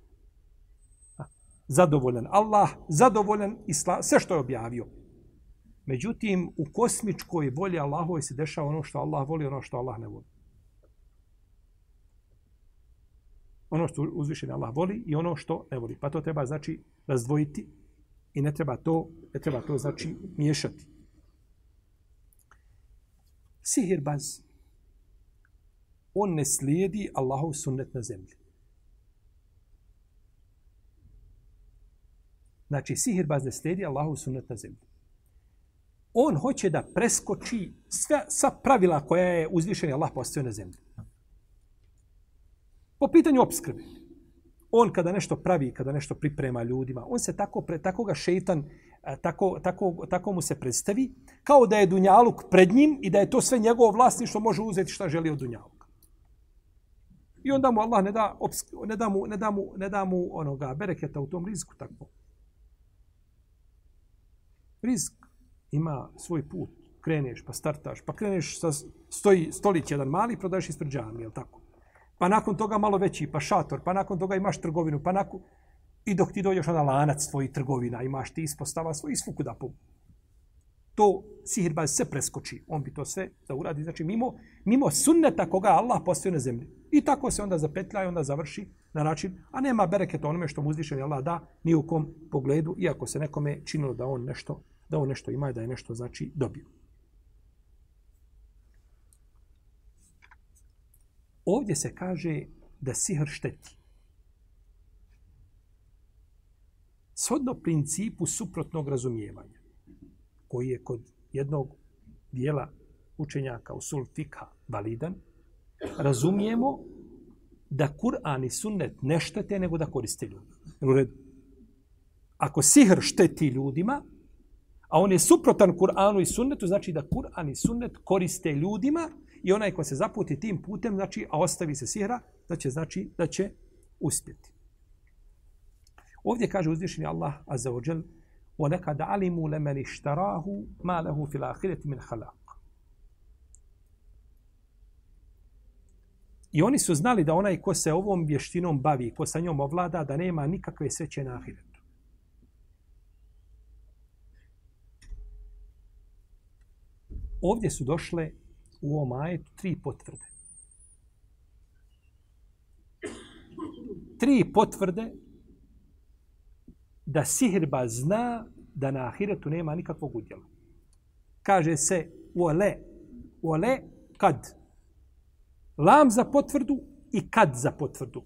zadovoljan Allah, zadovoljan Islam, sve što je objavio. Međutim, u kosmičkoj volji Allahove se dešava ono što Allah voli, ono što Allah ne voli. Ono što uzvišen Allah voli i ono što ne voli. Pa to treba znači razdvojiti i ne treba to, ne treba to znači miješati. Sihirbaz, on ne slijedi Allahov sunnet na zemlji. Znači, sihirbaz ne slijedi Allahov sunnet na zemlji. On hoće da preskoči sve, sva pravila koja je uzvišen Allah postavio na zemlji. Po pitanju obskrbe. On kada nešto pravi, kada nešto priprema ljudima, on se tako, pre, tako ga šeitan, tako, tako, tako mu se predstavi, kao da je Dunjaluk pred njim i da je to sve njegovo vlasništvo, može uzeti šta želi od Dunjaluka. I onda mu Allah ne da, ne da, mu, ne da, mu, ne da mu onoga bereketa u tom riziku tako. Rizik ima svoj put. Kreneš, pa startaš, pa kreneš sa stoji stolić jedan mali, prodaješ ispred džami, je tako? Pa nakon toga malo veći, pa šator, pa nakon toga imaš trgovinu, pa nakon... I dok ti dođeš na lanac svojih trgovina, imaš ti ispostava svoj isfuku da pum. To sihirbaz se preskoči. On bi to sve da uradi. Znači, mimo, mimo sunneta koga Allah postoje na zemlji. I tako se onda zapetlja i onda završi na način, a nema bereketa onome što mu uzvišen Allah da ni u kom pogledu, iako se nekome činilo da on nešto da on nešto ima i da je nešto znači dobio. Ovdje se kaže da sihr šteti. Shodno principu suprotnog razumijevanja, koji je kod jednog dijela učenjaka u sulfika validan, razumijemo da Kur'an i sunnet ne štete nego da koriste ljudi. U redu. Ako sihr šteti ljudima, a on je suprotan Kur'anu i sunnetu, znači da Kur'an i sunnet koriste ljudima i onaj ko se zaputi tim putem, znači, a ostavi se sihra, da će, znači, da će uspjeti. Ovdje kaže uzvišeni Allah Azza wa Jal, وَلَكَدْ عَلِمُوا لَمَنِ اشْتَرَاهُ مَا لَهُ فِي الْآخِرَةِ مِنْ خَلَاقٍ I oni su znali da onaj ko se ovom vještinom bavi, ko sa njom ovlada, da nema nikakve sreće na ahiretu. Ovdje su došle u ovom ajetu tri potvrde. Tri potvrde da sihirba zna da na ahiretu nema nikakvog udjela. Kaže se u ole, u ole kad. Lam za potvrdu i kad za potvrdu.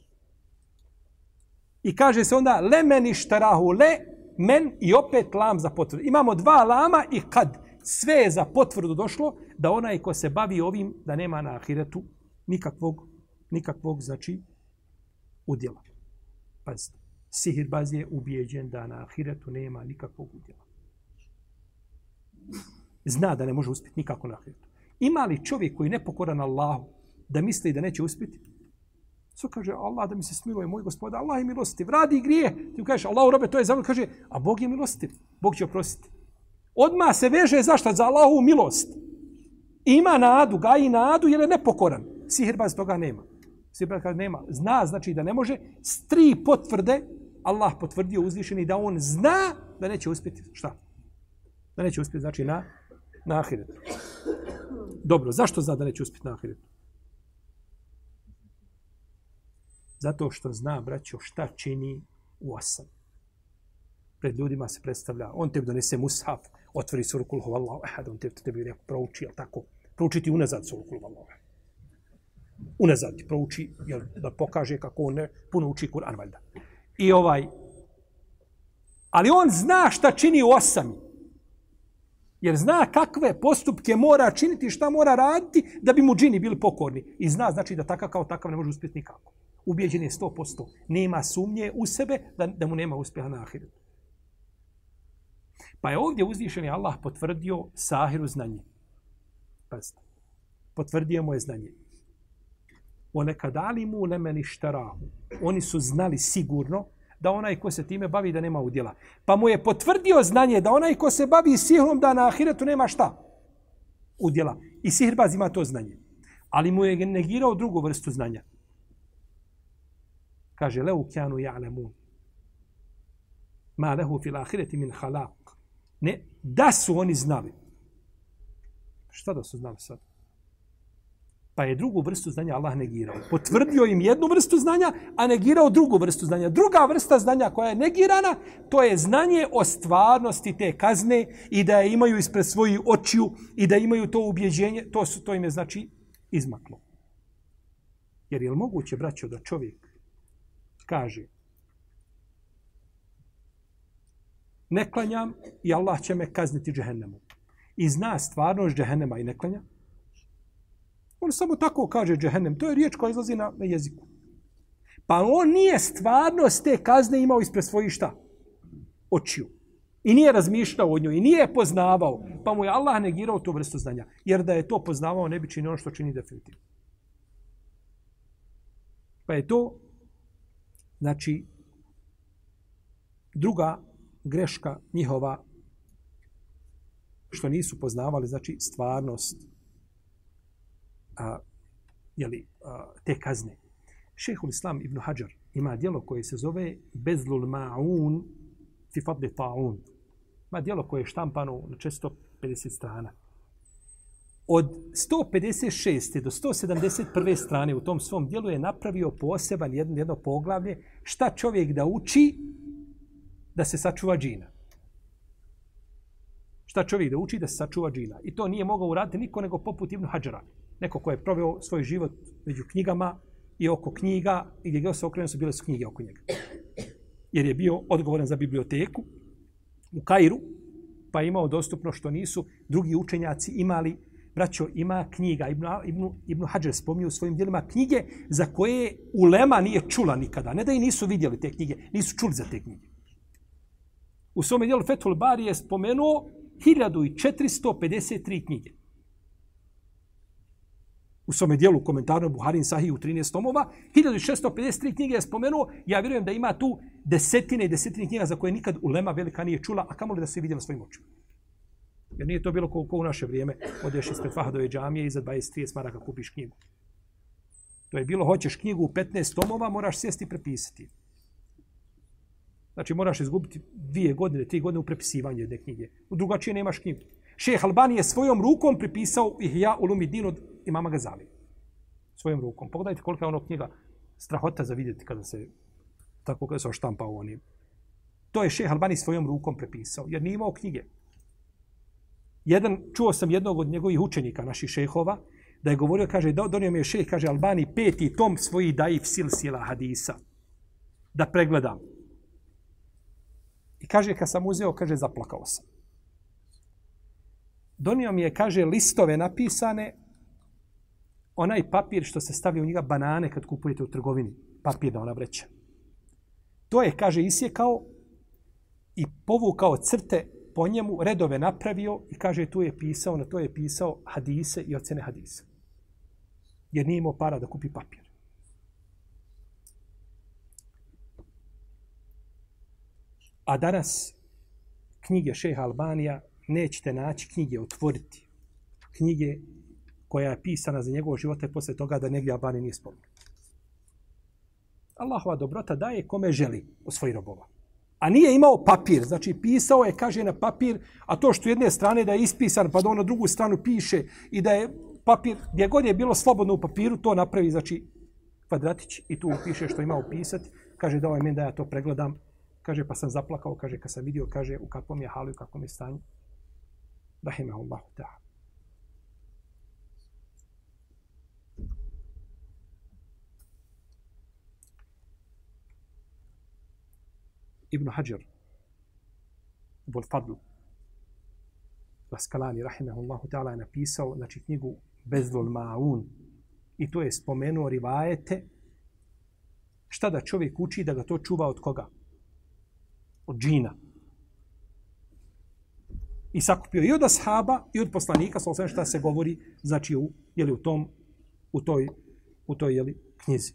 I kaže se onda le meni štarahu le men i opet lam za potvrdu. Imamo dva lama i kad sve je za potvrdu došlo da onaj ko se bavi ovim da nema na ahiretu nikakvog, nikakvog znači udjela. Pazite, sihirbaz je ubijeđen da na ahiretu nema nikakvog udjela. Zna da ne može uspjeti nikako na ahiretu. Ima li čovjek koji ne pokoran Allahu da misli da neće uspjeti? Svo kaže, Allah da mi se smiluje, moj gospod, Allah je milostiv, radi grije. Ti mu kažeš, Allah robe, to je zavod, kaže, a Bog je milostiv, Bog će oprostiti odma se veže zašto za Allahu milost. Ima nadu, gaji nadu jer je nepokoran. Sihirbaz toga nema. Sihirbaz kaže nema. Zna znači da ne može. S tri potvrde Allah potvrdio uzvišeni da on zna da neće uspjeti. Šta? Da neće uspjeti znači na, na ahiretu. Dobro, zašto zna da neće uspjeti na ahiretu? Zato što zna, braćo, šta čini u osam. Pred ljudima se predstavlja, on te donese mushaf, otvori suru kul huvallahu ahad, on te tebi neko prouči, jel tako? Proučiti unazad suru kul huvallahu ahad. Unazad ti prouči, jel, da pokaže kako on ne puno uči Kur'an, valjda. I ovaj, ali on zna šta čini u osami. Jer zna kakve postupke mora činiti, šta mora raditi da bi mu džini bili pokorni. I zna, znači da takav kao takav ne može uspjeti nikako. Ubijeđen je 100%. Nema sumnje u sebe da, da mu nema uspjeha na ahiretu. Pa je ovdje uzvišeni Allah potvrdio sahiru znanje. Pazite. Potvrdio mu je znanje. One nekadali mu lemeni štarahu. Oni su znali sigurno da onaj ko se time bavi da nema udjela. Pa mu je potvrdio znanje da onaj ko se bavi sihrom da na ahiretu nema šta? Udjela. I sihrbaz ima to znanje. Ali mu je negirao drugu vrstu znanja. Kaže, leu kjanu ja'lemun. Ma lehu fil ahireti min halak. Ne, da su oni znali. Šta da su znali sad? Pa je drugu vrstu znanja Allah negirao. Potvrdio im jednu vrstu znanja, a negirao drugu vrstu znanja. Druga vrsta znanja koja je negirana, to je znanje o stvarnosti te kazne i da je imaju ispred svojih očiju i da imaju to ubjeđenje. To, su, to im je znači izmaklo. Jer je li moguće, braćo, da čovjek kaže ne klanjam i Allah će me kazniti džehennemu. I zna stvarnost džehennema i ne klanja? On samo tako kaže džehennem. To je riječ koja izlazi na, na jeziku. Pa on nije stvarnost te kazne imao ispred svojih šta? Očiju. I nije razmišljao o njoj. I nije poznavao. Pa mu je Allah negirao tu vrstu znanja. Jer da je to poznavao, ne bi činio ono što čini definitivno. Pa je to, znači, druga greška njihova što nisu poznavali, znači, stvarnost a, jeli, a, te kazne. Šehul Islam ibn Hajar ima dijelo koje se zove Bezlul Ma'un fi fadli ta'un. Ima dijelo koje je štampano na 450 strana. Od 156. do 171. strane u tom svom dijelu je napravio poseban jedno, jedno poglavlje šta čovjek da uči da se sačuva džina. Šta čovjek da uči da se sačuva džina. I to nije mogao uraditi niko nego poput Ibn Hadžara neko ko je proveo svoj život među knjigama i oko knjiga i gdje se okrenuo su bile su knjige oko njega. Jer je bio odgovoran za biblioteku u Kairu, pa je imao dostupno što nisu drugi učenjaci imali. Braćo, ima knjiga, Ibn, Ibn, Ibn Hajar spomnio u svojim dijelima knjige za koje Ulema nije čula nikada. Ne da i nisu vidjeli te knjige, nisu čuli za te knjige. U svome dijelu Fethul Bari je spomenuo 1453 knjige u svome dijelu komentarno Buharin Sahih u 13 tomova, 1653 knjige je spomenuo, ja vjerujem da ima tu desetine i desetine knjiga za koje nikad ulema velika nije čula, a kamoli da se vidjela svojim očima. Jer nije to bilo kao, u naše vrijeme, odeš ispred Fahadove džamije i za 20-30 maraka kupiš knjigu. To je bilo, hoćeš knjigu u 15 tomova, moraš sjesti i prepisati. Znači, moraš izgubiti dvije godine, tri godine u prepisivanju jedne knjige. U drugačije nemaš knjigu. Šejh Albani je svojom rukom prepisao Ihya Ulumidin od imama Gazali. Svojom rukom. Pogledajte kolika je ono knjiga strahota za vidjeti kada se tako kada se oštampa u onim. To je šejh Albani svojom rukom prepisao, jer nije imao knjige. Jedan, čuo sam jednog od njegovih učenika, naših šehova, da je govorio, kaže, donio mi je šejh, kaže, Albani peti tom svoji daif silsila hadisa. Da pregledam. I kaže, kad sam uzeo, kaže, zaplakao sam. Donio mi je, kaže, listove napisane, onaj papir što se stavlja u njega banane kad kupujete u trgovini. Papir da ona vreća. To je, kaže, isjekao i povukao crte po njemu, redove napravio i kaže, tu je pisao, na to je pisao hadise i ocene hadisa. Jer nije imao para da kupi papir. A danas knjige Šeha Albanija nećete naći knjige, otvoriti knjige koja je pisana za njegov život i posle toga da negdje Albani nije spomenut. Allahova dobrota daje kome želi od svojih robova. A nije imao papir, znači pisao je, kaže na papir, a to što jedne strane da je ispisan, pa da on na drugu stranu piše i da je papir, gdje god je bilo slobodno u papiru, to napravi, znači, kvadratić i tu piše što ima upisati. Kaže, da ovaj men da ja to pregledam. Kaže, pa sam zaplakao, kaže, kad sam vidio, kaže, u kakvom je halu i kakvom je stanju rahimahullahu ta'ala. Ibn Hajar Ibn Fadl Raskalani rahimahullahu ta'ala je napisao znači knjigu Bezlul Ma'un i to je spomenuo rivajete šta da čovjek uči da ga to čuva od koga? Od džina i sakupio i od ashaba i od poslanika, sa osvijem šta se govori, znači u, jeli, u, tom, u toj, u toj jeli, knjizi.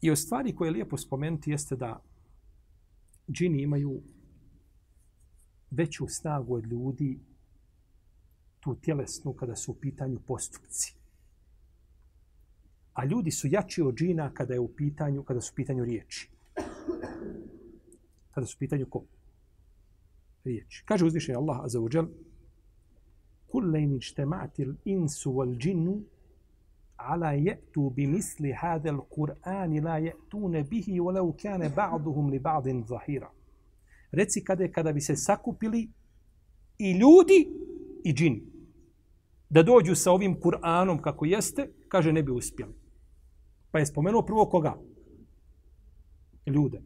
I od stvari koje je lijepo spomenuti jeste da džini imaju veću snagu od ljudi tu tjelesnu kada su u pitanju postupci. A ljudi su jači od džina kada je u pitanju, kada su u pitanju riječi. Kada su u pitanju ko? Riječi. Kaže uzvišenje Allah Azza wa Jal, Kul lejni čtemati insu wal džinnu ala je'tu bi misli hadel Kur'ani la je'tune bihi walau kane ba'duhum li ba'din zahira. Reci kada je kada bi se sakupili i ljudi i džini. Da dođu sa ovim Kur'anom kako jeste, kaže ne bi uspjeli. Pa je spomenuo prvo koga? Ljude.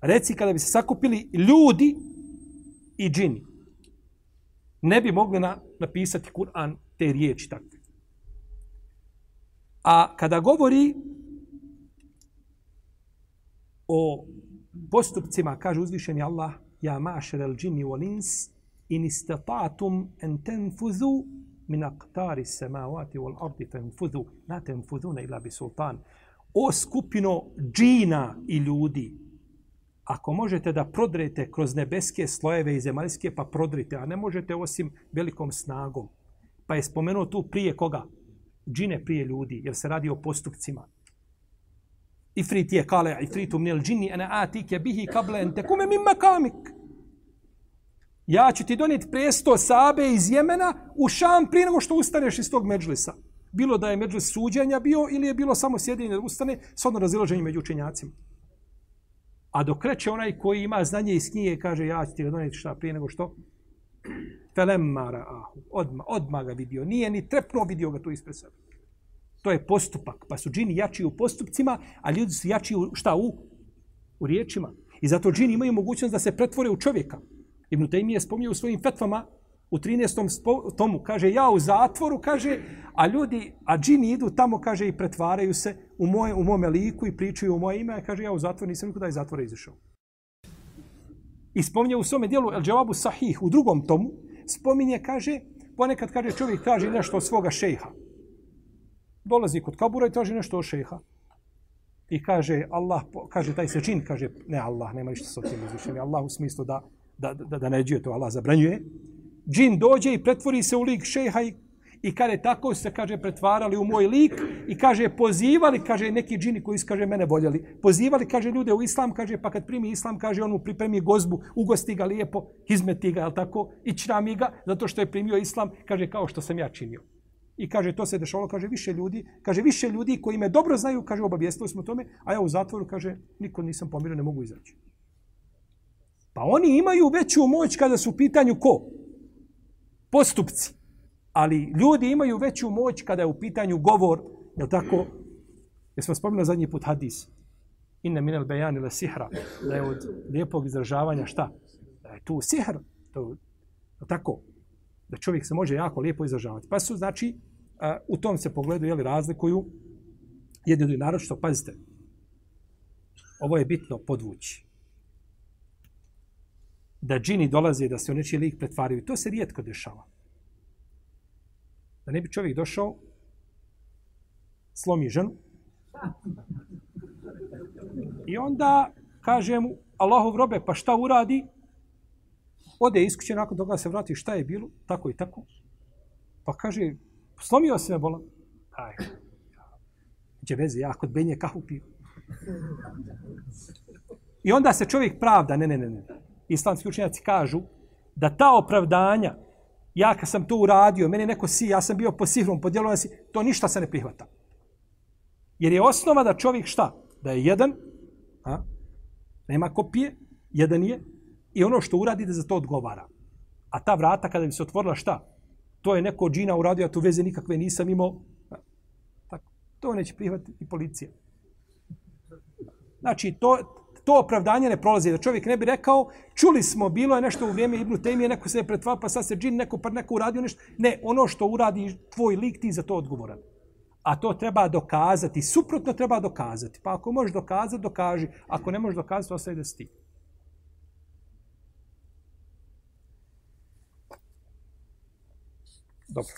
Reci kada bi se sakupili ljudi i džini. Ne bi mogli na, napisati Kur'an te riječi takve. A kada govori o postupcima, kaže uzvišeni Allah, ja mašer el džini wal ins, in istata'tum en tenfuzu min aqtari samawati wal ardi tenfuzu, la tenfuzuna ila bi sultan. O skupino džina i ljudi, ako možete da prodrete kroz nebeske slojeve i zemaljske, pa prodrite, a ne možete osim velikom snagom. Pa je spomenuo tu prije koga? Džine prije ljudi, jer se radi o postupcima. Ifrit je kale, ifritu minel džini, ene atike bihi kable ente kume mim makamik. Ja ću ti donijeti presto sabe iz Jemena u Šam prije nego što ustaneš iz tog međlisa. Bilo da je među suđenja bio ili je bilo samo sjedinje ustane s odno razilaženje među učenjacima. A dok reče onaj koji ima znanje iz knjige, kaže ja ću ti ga donijeti šta prije nego što? Felemmara ahu. Odma, odma ga vidio. Nije ni trepno vidio ga tu ispred sebe. To je postupak. Pa su džini jači u postupcima, a ljudi su jači u šta? U, u riječima. I zato džini imaju mogućnost da se pretvore u čovjeka. Ibn Taymi je spomnio u svojim fetvama u 13. tomu, kaže, ja u zatvoru, kaže, a ljudi, a džini idu tamo, kaže, i pretvaraju se u, moje, u mome liku i pričaju u moje ime, a kaže, ja u zatvoru nisam nikuda iz zatvora izašao. I spominje u svome dijelu El Džavabu Sahih, u drugom tomu, spominje, kaže, ponekad, kaže, čovjek traži nešto od svoga šejha. Dolazi kod kabura i traži nešto od šejha. I kaže, Allah, kaže, taj se čin, kaže, ne Allah, nema ništa sa tim izvišenje. Allah u smislu da, da, da, da neđuje to, Allah zabranjuje. Džin dođe i pretvori se u lik šeha i, i kaže, tako se, kaže, pretvarali u moj lik i kaže, pozivali, kaže, neki džini koji su, kaže, mene voljeli, pozivali, kaže, ljude u islam, kaže, pa kad primi islam, kaže, on mu pripremi gozbu, ugosti ga lijepo, izmeti ga, jel tako, i črami ga, zato što je primio islam, kaže, kao što sam ja činio. I kaže, to se dešavalo, kaže, više ljudi, kaže, više ljudi koji me dobro znaju, kaže, obavijestili smo tome, a ja u zatvoru, kaže, niko nisam pomirio, ne mogu izaći. Pa oni imaju veću moć kada su u pitanju ko? Postupci. Ali ljudi imaju veću moć kada je u pitanju govor, je tako? Jesmo spomenuli zadnji put hadis. Inna minel bejani le sihra. Da je od lijepog izražavanja šta? Da je tu sihr. To, je tako? Da čovjek se može jako lijepo izražavati. Pa su, znači, u tom se pogledu, jeli, razlikuju jedni narod što, pazite, ovo je bitno podvući da džini dolaze da se u nečiji lik pretvaraju. To se rijetko dešava. Da ne bi čovjek došao, slomi ženu, i onda kaže mu, Allahov robe, pa šta uradi? Ode iz kuće, nakon toga se vrati, šta je bilo? Tako i tako. Pa kaže, slomio se me bolan. Aj, će veze, ja kod Benje kahu pio. I onda se čovjek pravda, ne, ne, ne, ne islamski učenjaci kažu da ta opravdanja, ja kad sam to uradio, mene neko si, ja sam bio po sihrom, po djelovanju si, to ništa se ne prihvata. Jer je osnova da čovjek šta? Da je jedan, a? nema kopije, jedan je, i ono što uradi da za to odgovara. A ta vrata kada bi se otvorila šta? To je neko džina uradio, a tu veze nikakve nisam imao. Tako. To neće prihvatiti policija. Znači, to, to opravdanje ne prolazi. Da čovjek ne bi rekao, čuli smo, bilo je nešto u vrijeme Ibnu Temije, neko se je pretva, pa sad se džin, neko pa neko uradio nešto. Ne, ono što uradi tvoj lik, ti za to odgovoran. A to treba dokazati. Suprotno treba dokazati. Pa ako možeš dokazati, dokaži. Ako ne možeš dokazati, ostaje da si ti. Dobro.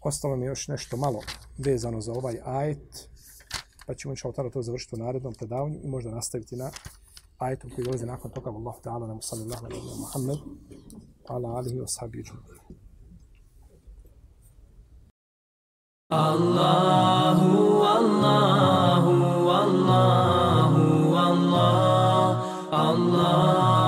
Ostalo mi još nešto malo vezano za ovaj ajet pa ćemo inša Allah to završiti u narednom predavanju i možda nastaviti na ajetom koji dolazi nakon toga. Allah ta'ala nam usali Allah nam Muhammed ala alihi wa sahbihi Allahu Allahu Allahu Allahu Allah. Allah.